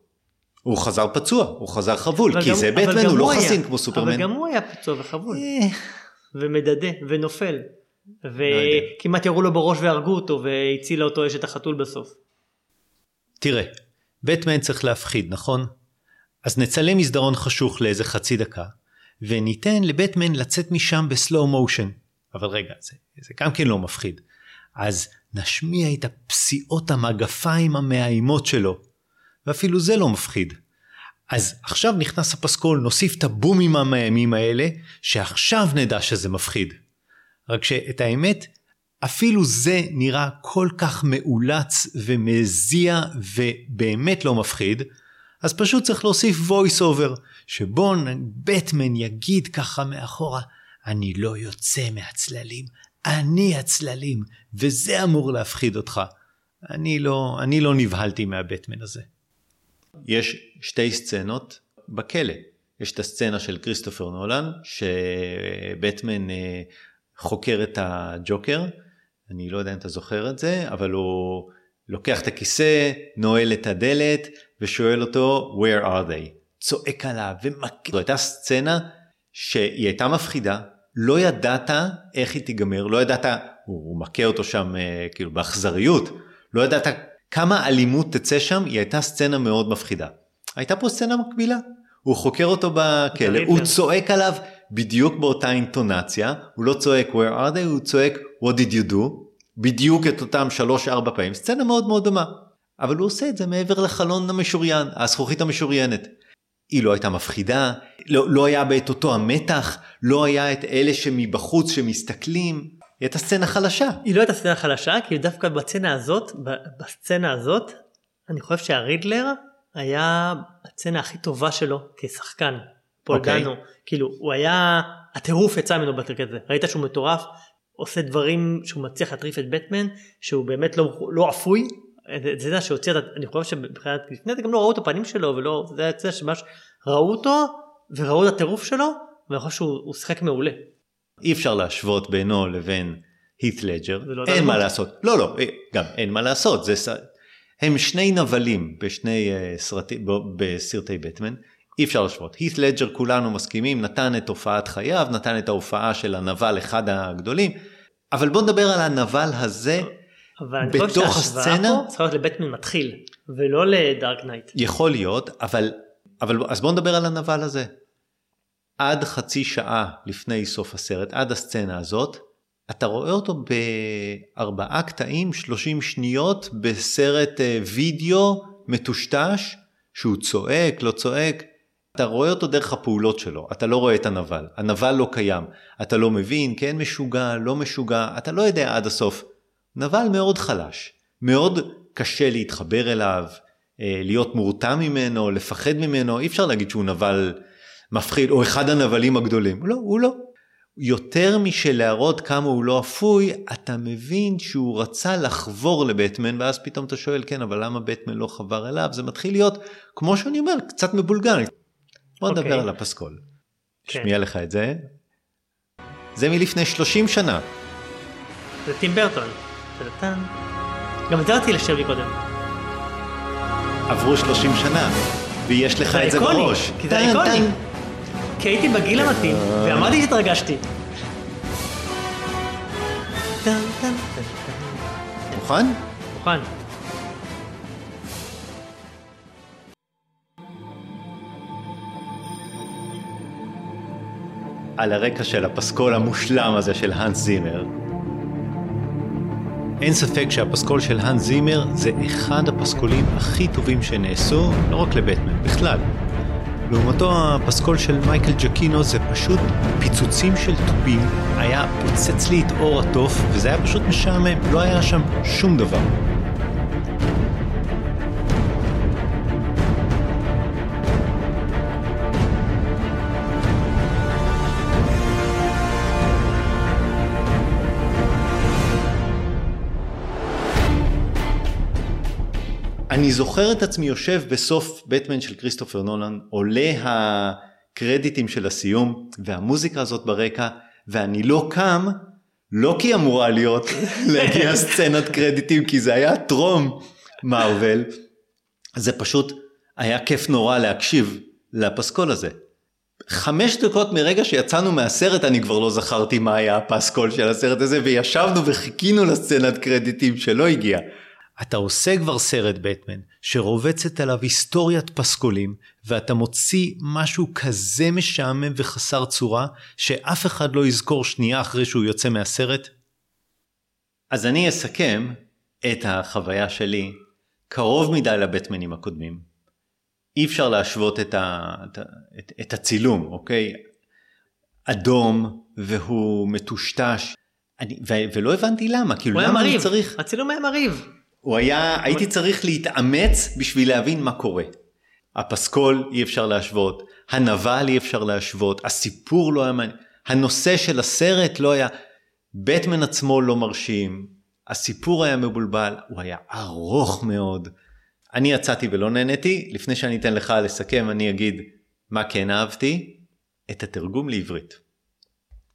הוא חזר פצוע הוא חזר חבול כי גם- זה בטמן הוא לא היה- חסין כמו סופרמן. אבל גם הוא היה פצוע וחבול. אה, ומדדה ונופל. לא. וכמעט ירו לו בראש והרגו אותו והצילה אותו אשת החתול בסוף. תראה, בטמן צריך להפחיד, נכון? אז נצלם מסדרון חשוך לאיזה חצי דקה, וניתן לבטמן לצאת משם בסלואו מושן. אבל רגע, זה, זה גם כן לא מפחיד. אז נשמיע את הפסיעות המגפיים המאיימות שלו, ואפילו זה לא מפחיד. אז עכשיו נכנס הפסקול, נוסיף את הבומים המאיימים האלה, שעכשיו נדע שזה מפחיד. רק שאת האמת, אפילו זה נראה כל כך מאולץ ומזיע ובאמת לא מפחיד, אז פשוט צריך להוסיף voice over, שבו בטמן יגיד ככה מאחורה, אני לא יוצא מהצללים, אני הצללים, וזה אמור להפחיד אותך. אני לא, אני לא נבהלתי מהבטמן הזה. יש שתי סצנות בכלא. יש את הסצנה של כריסטופר נולן, שבטמן אה, חוקר את הג'וקר, אני לא יודע אם אתה זוכר את זה, אבל הוא לוקח את הכיסא, נועל את הדלת ושואל אותו where are they? צועק עליו ומכה. זו הייתה סצנה שהיא הייתה מפחידה, לא ידעת איך היא תיגמר, לא ידעת, הוא, מכה אותו שם אה, כאילו באכזריות, לא ידעת כמה אלימות תצא שם, היא הייתה סצנה מאוד מפחידה. הייתה פה סצנה מקבילה, הוא חוקר אותו בכלא. הוא צועק עליו בדיוק באותה אינטונציה, הוא לא צועק where are they, הוא צועק what did you do, בדיוק את אותם שלוש ארבע פעמים, סצנה מאוד מאוד דומה. אבל הוא עושה את זה מעבר לחלון המשוריין, הזכוכית המשוריינת. היא לא הייתה מפחידה, לא, לא היה בה את אותו המתח, לא היה את אלה שמבחוץ שמסתכלים, היא הייתה סצנה חלשה. היא לא הייתה סצנה חלשה כי דווקא בסצנה הזאת, בסצנה הזאת, אני חושב שהרידלר היה הסצנה הכי טובה שלו כשחקן. פול אוקיי. דנו, כאילו הוא היה, הטירוף יצא ממנו בטריק הזה, ראית שהוא מטורף, עושה דברים שהוא מצליח להטריף את בטמן, שהוא באמת לא, לא אפוי, זה זה שהוציא את, אני חושב שבבחינת לפני זה גם לא ראו את הפנים שלו ולא, זה היה שממש ראו אותו וראו את הטירוף שלו, ואני חושב שהוא הוא שיחק מעולה. אי אפשר להשוות בינו לבין הית' לג'ר, לא אין מה. לעשות. לא, לא, אה, גם אין מה לעשות, זה, הם שני נבלים בשני אה, סרטים, ב- בסרטי בטמן, אי אפשר להשוות. הית' לג'ר כולנו מסכימים, נתן את הופעת חייו, נתן את ההופעה של הנבל אחד הגדולים, אבל בוא נדבר על הנבל הזה, אבל אני חושב שההשוואה? פה צריכה להיות לבטמן מתחיל, ולא ל Dark Knight. יכול להיות, אבל, אבל אז בוא נדבר על הנבל הזה. עד חצי שעה לפני סוף הסרט, עד הסצנה הזאת, אתה רואה אותו בארבעה קטעים, 30 שניות, בסרט אה, וידאו מטושטש, שהוא צועק, לא צועק. אתה רואה אותו דרך הפעולות שלו, אתה לא רואה את הנבל. הנבל לא קיים. אתה לא מבין, כן משוגע, לא משוגע, אתה לא יודע עד הסוף. נבל מאוד חלש, מאוד קשה להתחבר אליו, אה, להיות מורתע ממנו, לפחד ממנו, אי אפשר להגיד שהוא נבל מפחיד, או אחד הנבלים הגדולים. לא, הוא לא. יותר משל להראות כמה הוא לא אפוי, אתה מבין שהוא רצה לחבור לבטמן, ואז פתאום אתה שואל, כן, אבל למה בטמן לא חבר אליו? זה מתחיל להיות, כמו שאני אומר, קצת מבולגן. בוא נדבר אוקיי. על הפסקול. כן. שמיע לך את זה. זה מלפני 30 שנה. זה טים ברטון. גם את זה רציתי לשב לי קודם. עברו 30 שנה, ויש לך את זה בראש. כי זה איקוני. כי הייתי בגיל המתאים, ואמרתי שהתרגשתי. מוכן? מוכן. על הרקע של הפסקול המושלם הזה של האנס זימר. אין ספק שהפסקול של האנס זימר זה אחד הפסקולים הכי טובים שנעשו, לא רק לבטמן, בכלל. לעומתו הפסקול של מייקל ג'קינו זה פשוט פיצוצים של תופים, היה פוצץ לי את עור התוף, וזה היה פשוט משעמם, לא היה שם שום דבר. אני זוכר את עצמי יושב בסוף בטמן של כריסטופר נולן, עולה הקרדיטים של הסיום והמוזיקה הזאת ברקע ואני לא קם, לא כי אמורה להיות להגיע סצנת קרדיטים כי זה היה טרום מארוול, זה פשוט היה כיף נורא להקשיב לפסקול הזה. חמש דקות מרגע שיצאנו מהסרט אני כבר לא זכרתי מה היה הפסקול של הסרט הזה וישבנו וחיכינו לסצנת קרדיטים שלא הגיעה. אתה עושה כבר סרט בטמן שרובצת עליו היסטוריית פסקולים ואתה מוציא משהו כזה משעמם וחסר צורה שאף אחד לא יזכור שנייה אחרי שהוא יוצא מהסרט? אז אני אסכם את החוויה שלי קרוב מדי לבטמנים הקודמים. אי אפשר להשוות את, ה, את, את, את הצילום, אוקיי? אדום והוא מטושטש. אני, ו, ולא הבנתי למה, כאילו למה אני צריך... הצילום היה מרהיב. הוא היה, הייתי צריך להתאמץ בשביל להבין מה קורה. הפסקול אי אפשר להשוות, הנבל אי אפשר להשוות, הסיפור לא היה מעניין, הנושא של הסרט לא היה, בטמן עצמו לא מרשים, הסיפור היה מבולבל, הוא היה ארוך מאוד. אני יצאתי ולא נהניתי, לפני שאני אתן לך לסכם אני אגיד מה כן אהבתי, את התרגום לעברית.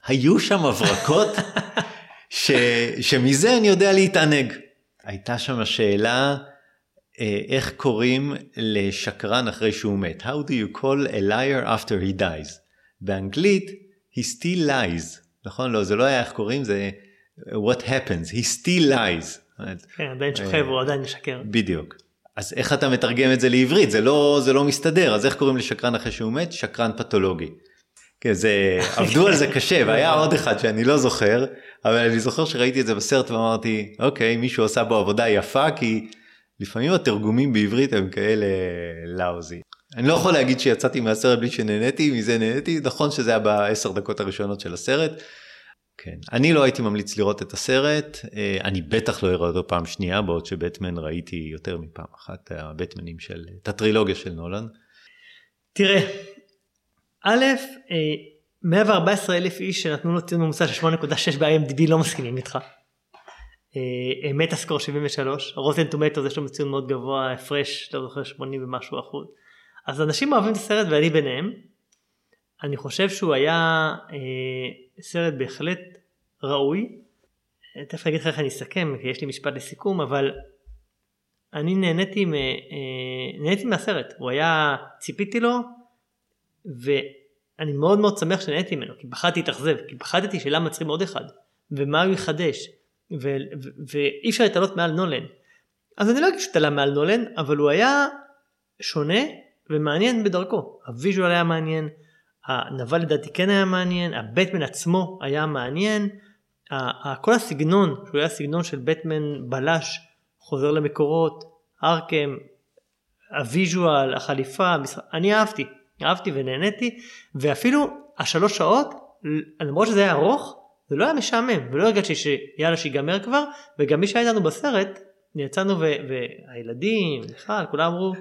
היו שם הברקות ש, שמזה אני יודע להתענג. הייתה שם השאלה אה, איך קוראים לשקרן אחרי שהוא מת. How do you call a liar after he dies? באנגלית, he still lies. נכון? לא, זה לא היה איך קוראים, זה what happens, he still lies. כן, עדיין שוכב, הוא עדיין משקר. בדיוק. אז איך אתה מתרגם את זה לעברית? זה לא, זה לא מסתדר. אז איך קוראים לשקרן אחרי שהוא מת? שקרן פתולוגי. כן, זה, עבדו על זה קשה, והיה עוד אחד שאני לא זוכר, אבל אני זוכר שראיתי את זה בסרט ואמרתי, אוקיי, מישהו עשה בו עבודה יפה, כי לפעמים התרגומים בעברית הם כאלה לאוזי. אני לא יכול להגיד שיצאתי מהסרט בלי שנהניתי, מזה נהניתי, נכון שזה היה בעשר דקות הראשונות של הסרט. כן, אני לא הייתי ממליץ לראות את הסרט, אה, אני בטח לא אראה אותו פעם שנייה, בעוד שבטמן ראיתי יותר מפעם אחת, הבטמנים של, את הטרילוגיה של נולן. תראה, א', 114 אה, אלף איש שנתנו לו ציון ממוצע של 8.6 ב-IMDb לא מסכימים איתך. מטה סקור 73, רוטן טומטו יש לו ציון מאוד גבוה, הפרש, לא זוכר 80 ומשהו אחוז. אז אנשים אוהבים את הסרט ואני ביניהם. אני חושב שהוא היה אה, סרט בהחלט ראוי. תכף אני אגיד לך איך אני אסכם, כי יש לי משפט לסיכום, אבל אני נהניתי, מ, אה, נהניתי מהסרט. הוא היה, ציפיתי לו, ואני מאוד מאוד שמח שנהניתי ממנו, כי פחדתי להתאכזב, כי פחדתי שלמה צריכים עוד אחד, ומה הוא יחדש, ואי אפשר להתעלות מעל נולן. אז אני לא אגיד שהוא מעל נולן, אבל הוא היה שונה ומעניין בדרכו. הוויז'ואל היה מעניין, הנבל לדעתי כן היה מעניין, הבטמן עצמו היה מעניין, כל הסגנון, שהוא היה סגנון של בטמן בלש, חוזר למקורות, ארקם, הוויז'ואל, החליפה, אני אהבתי. אהבתי ונהניתי, ואפילו השלוש שעות, למרות שזה היה ארוך, זה לא היה משעמם, ולא הרגשתי שיאללה שיגמר כבר, וגם מי שהיה איתנו בסרט, יצאנו והילדים, מיכל, כולם אמרו,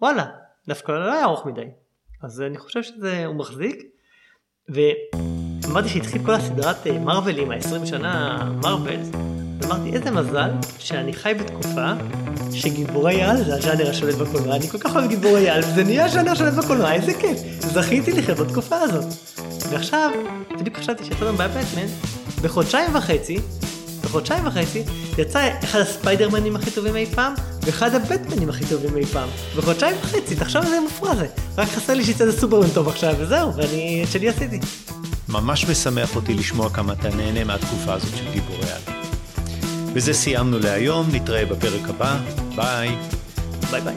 וואלה, דווקא לא היה ארוך מדי. אז אני חושב שזה, הוא מחזיק, ואמרתי שהתחיל כל הסדרת מרווילים, ה-20 שנה מרווילס, אמרתי איזה מזל שאני חי בתקופה שגיבורי על זה הז'אנר השולט בקולנוע, אני כל כך אוהב גיבורי על, וזה נהיה הז'אנר השולט בקולנוע, איזה כיף, זכיתי לחיות בתקופה הזאת. ועכשיו, בדיוק חשבתי שיצאנו בהבטמן, בחודשיים וחצי, בחודשיים וחצי, יצא אחד הספיידרמנים הכי טובים אי פעם, ואחד הבטמנים הכי טובים אי פעם. בחודשיים וחצי, תחשוב איזה מופרע זה. רק חסר לי שיצא איזה סופרמן טוב עכשיו, וזהו, ואני, שלי עשיתי. ממש משמח אותי לשמוע כמה אתה נהנה מהתקופה הזאת של גיבורי על. בזה סיימנו להיום, נתראה בפרק הבא, ביי. ביי ביי.